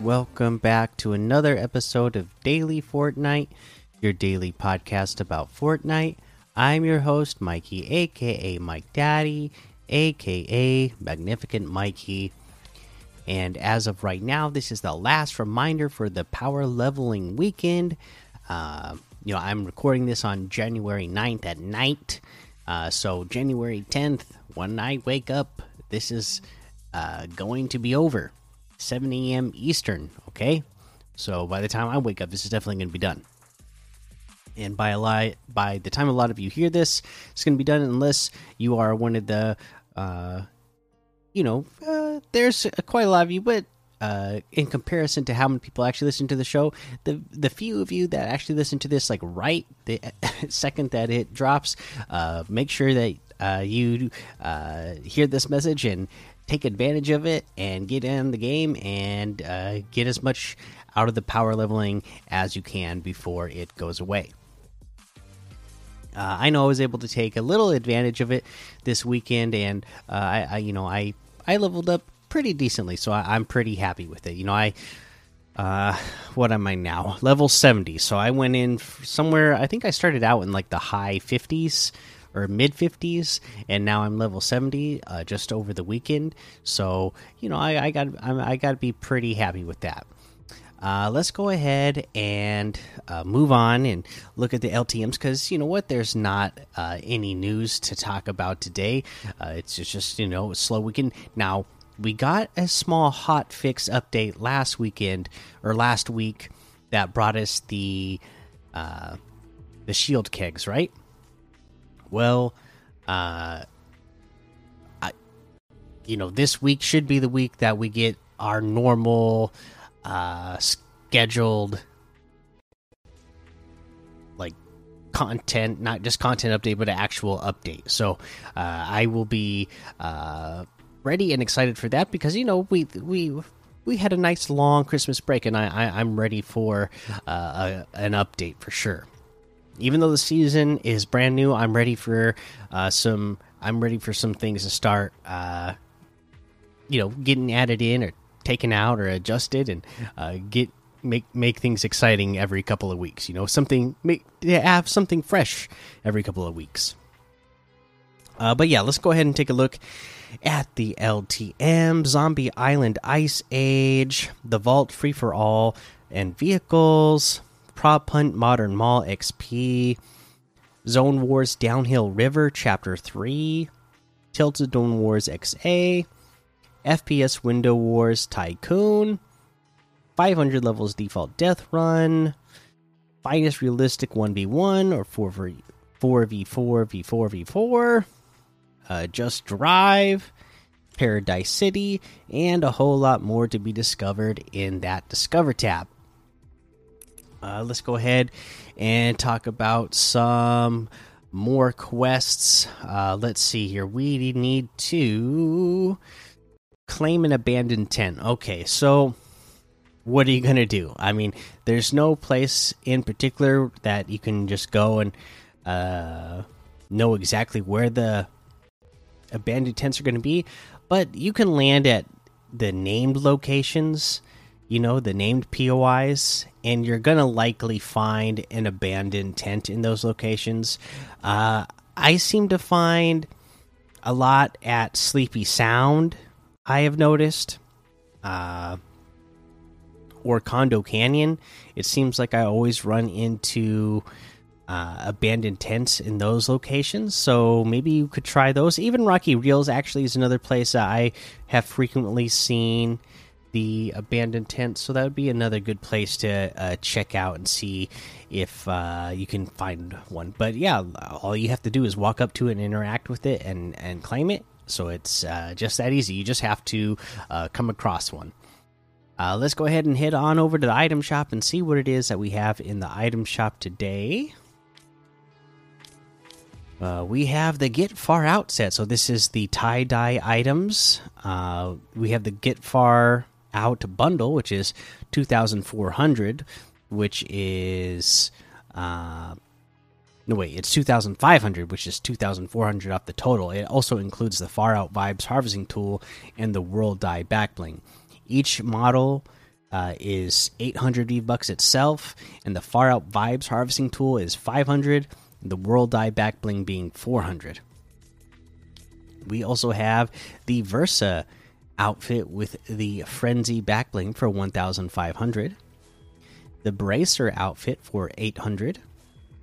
Welcome back to another episode of Daily Fortnite, your daily podcast about Fortnite. I'm your host, Mikey, aka Mike Daddy, aka Magnificent Mikey. And as of right now, this is the last reminder for the power leveling weekend. Uh, you know, I'm recording this on January 9th at night. Uh, so, January 10th, when I wake up, this is uh, going to be over. 7 a.m. Eastern, okay? So, by the time I wake up, this is definitely going to be done. And by a lot, by the time a lot of you hear this, it's going to be done unless you are one of the, uh, you know, uh, there's quite a lot of you, but uh, in comparison to how many people actually listen to the show, the the few of you that actually listen to this, like right the second that it drops, uh, make sure that you uh, hear this message and take advantage of it and get in the game and uh, get as much out of the power leveling as you can before it goes away. Uh, I know I was able to take a little advantage of it this weekend, and uh, I, I, you know, I I leveled up pretty decently, so I, am pretty happy with it. You know, I uh, what am I now? Level seventy. So I went in somewhere. I think I started out in like the high fifties or mid 50s and now i'm level 70 uh, just over the weekend so you know i, I got I'm, i got to be pretty happy with that uh, let's go ahead and uh, move on and look at the LTMs because you know what? There's not uh, any news to talk about today. Uh, it's just you know slow weekend. Now we got a small hot fix update last weekend or last week that brought us the uh, the shield kegs, right? Well, uh, I, you know, this week should be the week that we get our normal uh, scheduled like content, not just content update, but an actual update. So uh, I will be uh, ready and excited for that because you know we we we had a nice long Christmas break, and I, I am ready for uh, a, an update for sure. Even though the season is brand new, I'm ready for uh, some. I'm ready for some things to start. Uh, you know, getting added in or taken out or adjusted, and uh, get make make things exciting every couple of weeks. You know, something make have something fresh every couple of weeks. Uh, but yeah, let's go ahead and take a look at the LTM, Zombie Island Ice Age, the Vault Free for All, and Vehicles, Prop Hunt Modern Mall XP, Zone Wars Downhill River Chapter 3, Tilted Zone Wars XA, FPS Window Wars Tycoon, 500 levels default death run, finest realistic 1v1 or 4v4 v4 v4 v4 uh, Just Drive, Paradise City, and a whole lot more to be discovered in that Discover tab. Uh, let's go ahead and talk about some more quests. Uh, let's see here. We need to claim an abandoned tent. Okay, so what are you going to do? I mean, there's no place in particular that you can just go and uh, know exactly where the abandoned tents are going to be, but you can land at the named locations, you know, the named POIs, and you're going to likely find an abandoned tent in those locations. Uh, I seem to find a lot at Sleepy Sound, I have noticed. Uh, or Condo Canyon. It seems like I always run into uh, abandoned tents in those locations. So maybe you could try those. Even Rocky Reels actually is another place I have frequently seen the abandoned tent, So that would be another good place to uh, check out and see if uh, you can find one. But yeah, all you have to do is walk up to it and interact with it and and claim it. So it's uh, just that easy. You just have to uh, come across one. Uh, let's go ahead and head on over to the item shop and see what it is that we have in the item shop today. Uh, we have the Get Far Out set. So this is the tie dye items. Uh, we have the Get Far Out bundle, which is two thousand four hundred, which is uh, no wait, it's two thousand five hundred, which is two thousand four hundred off the total. It also includes the Far Out Vibes harvesting tool and the World Dye backbling. Each model uh, is 800 V bucks itself, and the Far Out Vibes harvesting tool is 500. The World Die back bling being 400. We also have the Versa outfit with the Frenzy back bling for 1,500. The Bracer outfit for 800.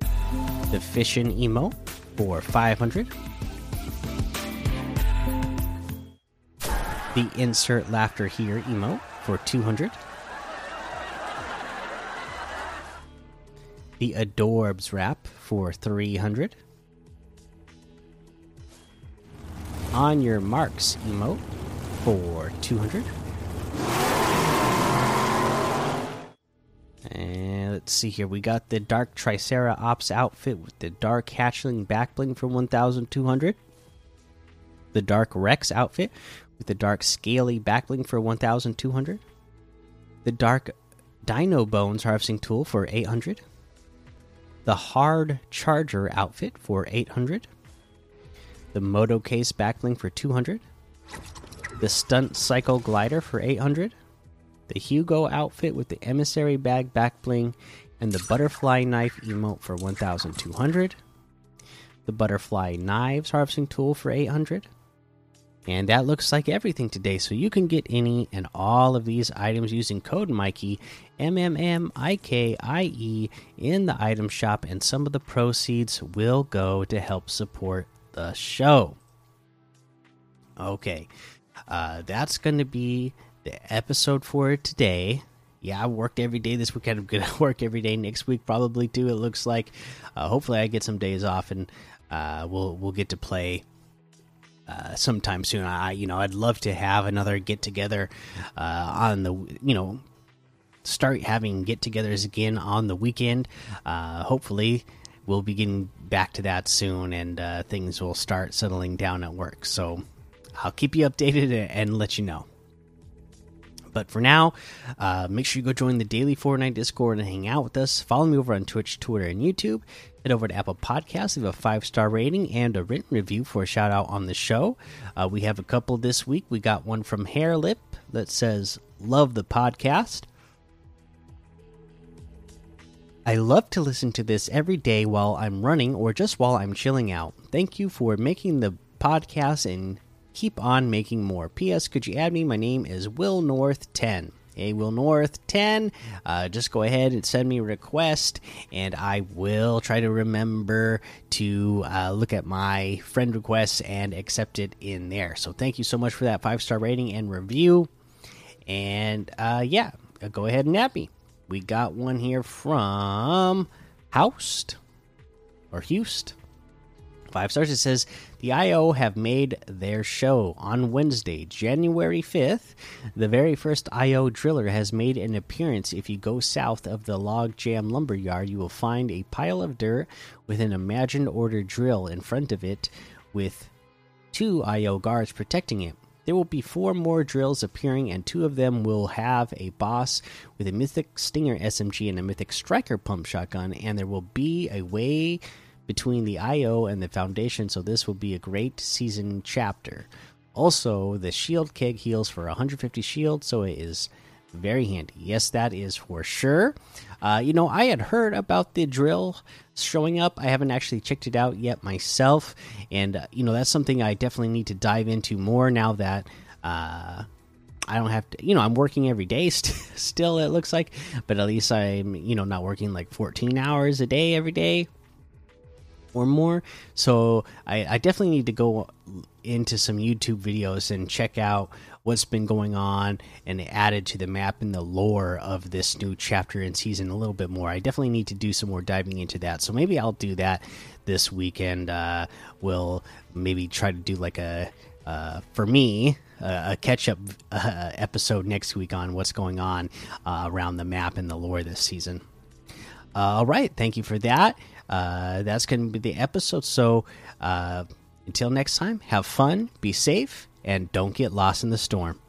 The Fishin emo for 500. The Insert Laughter Here emo for 200. The Adorbs wrap for 300. On Your Marks emote for 200. And let's see here. We got the Dark Tricera Ops outfit with the Dark Hatchling backbling for 1,200. The Dark Rex outfit with the Dark Scaly backbling for 1,200. The Dark Dino Bones harvesting tool for 800. The Hard Charger outfit for 800. The Moto Case backbling for 200. The Stunt Cycle Glider for 800 the Hugo outfit with the emissary bag back bling, and the butterfly knife emote for 1200. The butterfly knives harvesting tool for 800. And that looks like everything today. So you can get any and all of these items using code Mikey, M M M I K I E, in the item shop, and some of the proceeds will go to help support the show. Okay, uh, that's going to be the episode for today. Yeah, I worked every day this week. I'm gonna work every day next week, probably too. It looks like. Uh, hopefully, I get some days off and uh, we'll we'll get to play uh, sometime soon. I you know I'd love to have another get together uh, on the you know start having get togethers again on the weekend. Uh, hopefully, we'll be getting back to that soon and uh, things will start settling down at work. So I'll keep you updated and let you know. But for now, uh, make sure you go join the daily Fortnite Discord and hang out with us. Follow me over on Twitch, Twitter, and YouTube. Head over to Apple Podcasts, leave a five star rating and a written review for a shout out on the show. Uh, we have a couple this week. We got one from Hairlip that says, Love the podcast. I love to listen to this every day while I'm running or just while I'm chilling out. Thank you for making the podcast and keep on making more. P.S. Could you add me? My name is Will North 10. Hey, Will North 10. Uh, just go ahead and send me a request, and I will try to remember to uh, look at my friend requests and accept it in there. So, thank you so much for that five star rating and review. And uh, yeah, go ahead and add me. We got one here from Houst or Houst five stars. It says the IO have made their show on Wednesday, January 5th. The very first IO driller has made an appearance. If you go south of the Log Jam Lumberyard, you will find a pile of dirt with an imagined order drill in front of it with two IO guards protecting it. There will be four more drills appearing, and two of them will have a boss with a Mythic Stinger SMG and a Mythic Striker pump shotgun, and there will be a way between the IO and the Foundation, so this will be a great season chapter. Also, the shield keg heals for 150 shield, so it is very handy. Yes, that is for sure. Uh, you know, I had heard about the drill showing up. I haven't actually checked it out yet myself, and uh, you know that's something I definitely need to dive into more now that uh, I don't have to. You know, I'm working every day st still. It looks like, but at least I'm you know not working like 14 hours a day every day or more. So I, I definitely need to go into some YouTube videos and check out what's been going on and added to the map and the lore of this new chapter and season a little bit more. I definitely need to do some more diving into that. So maybe I'll do that this weekend. Uh, we'll maybe try to do like a uh, for me uh, a catch up uh, episode next week on what's going on uh, around the map and the lore this season. all right, thank you for that uh, that's going to be the episode. So uh, until next time, have fun, be safe, and don't get lost in the storm.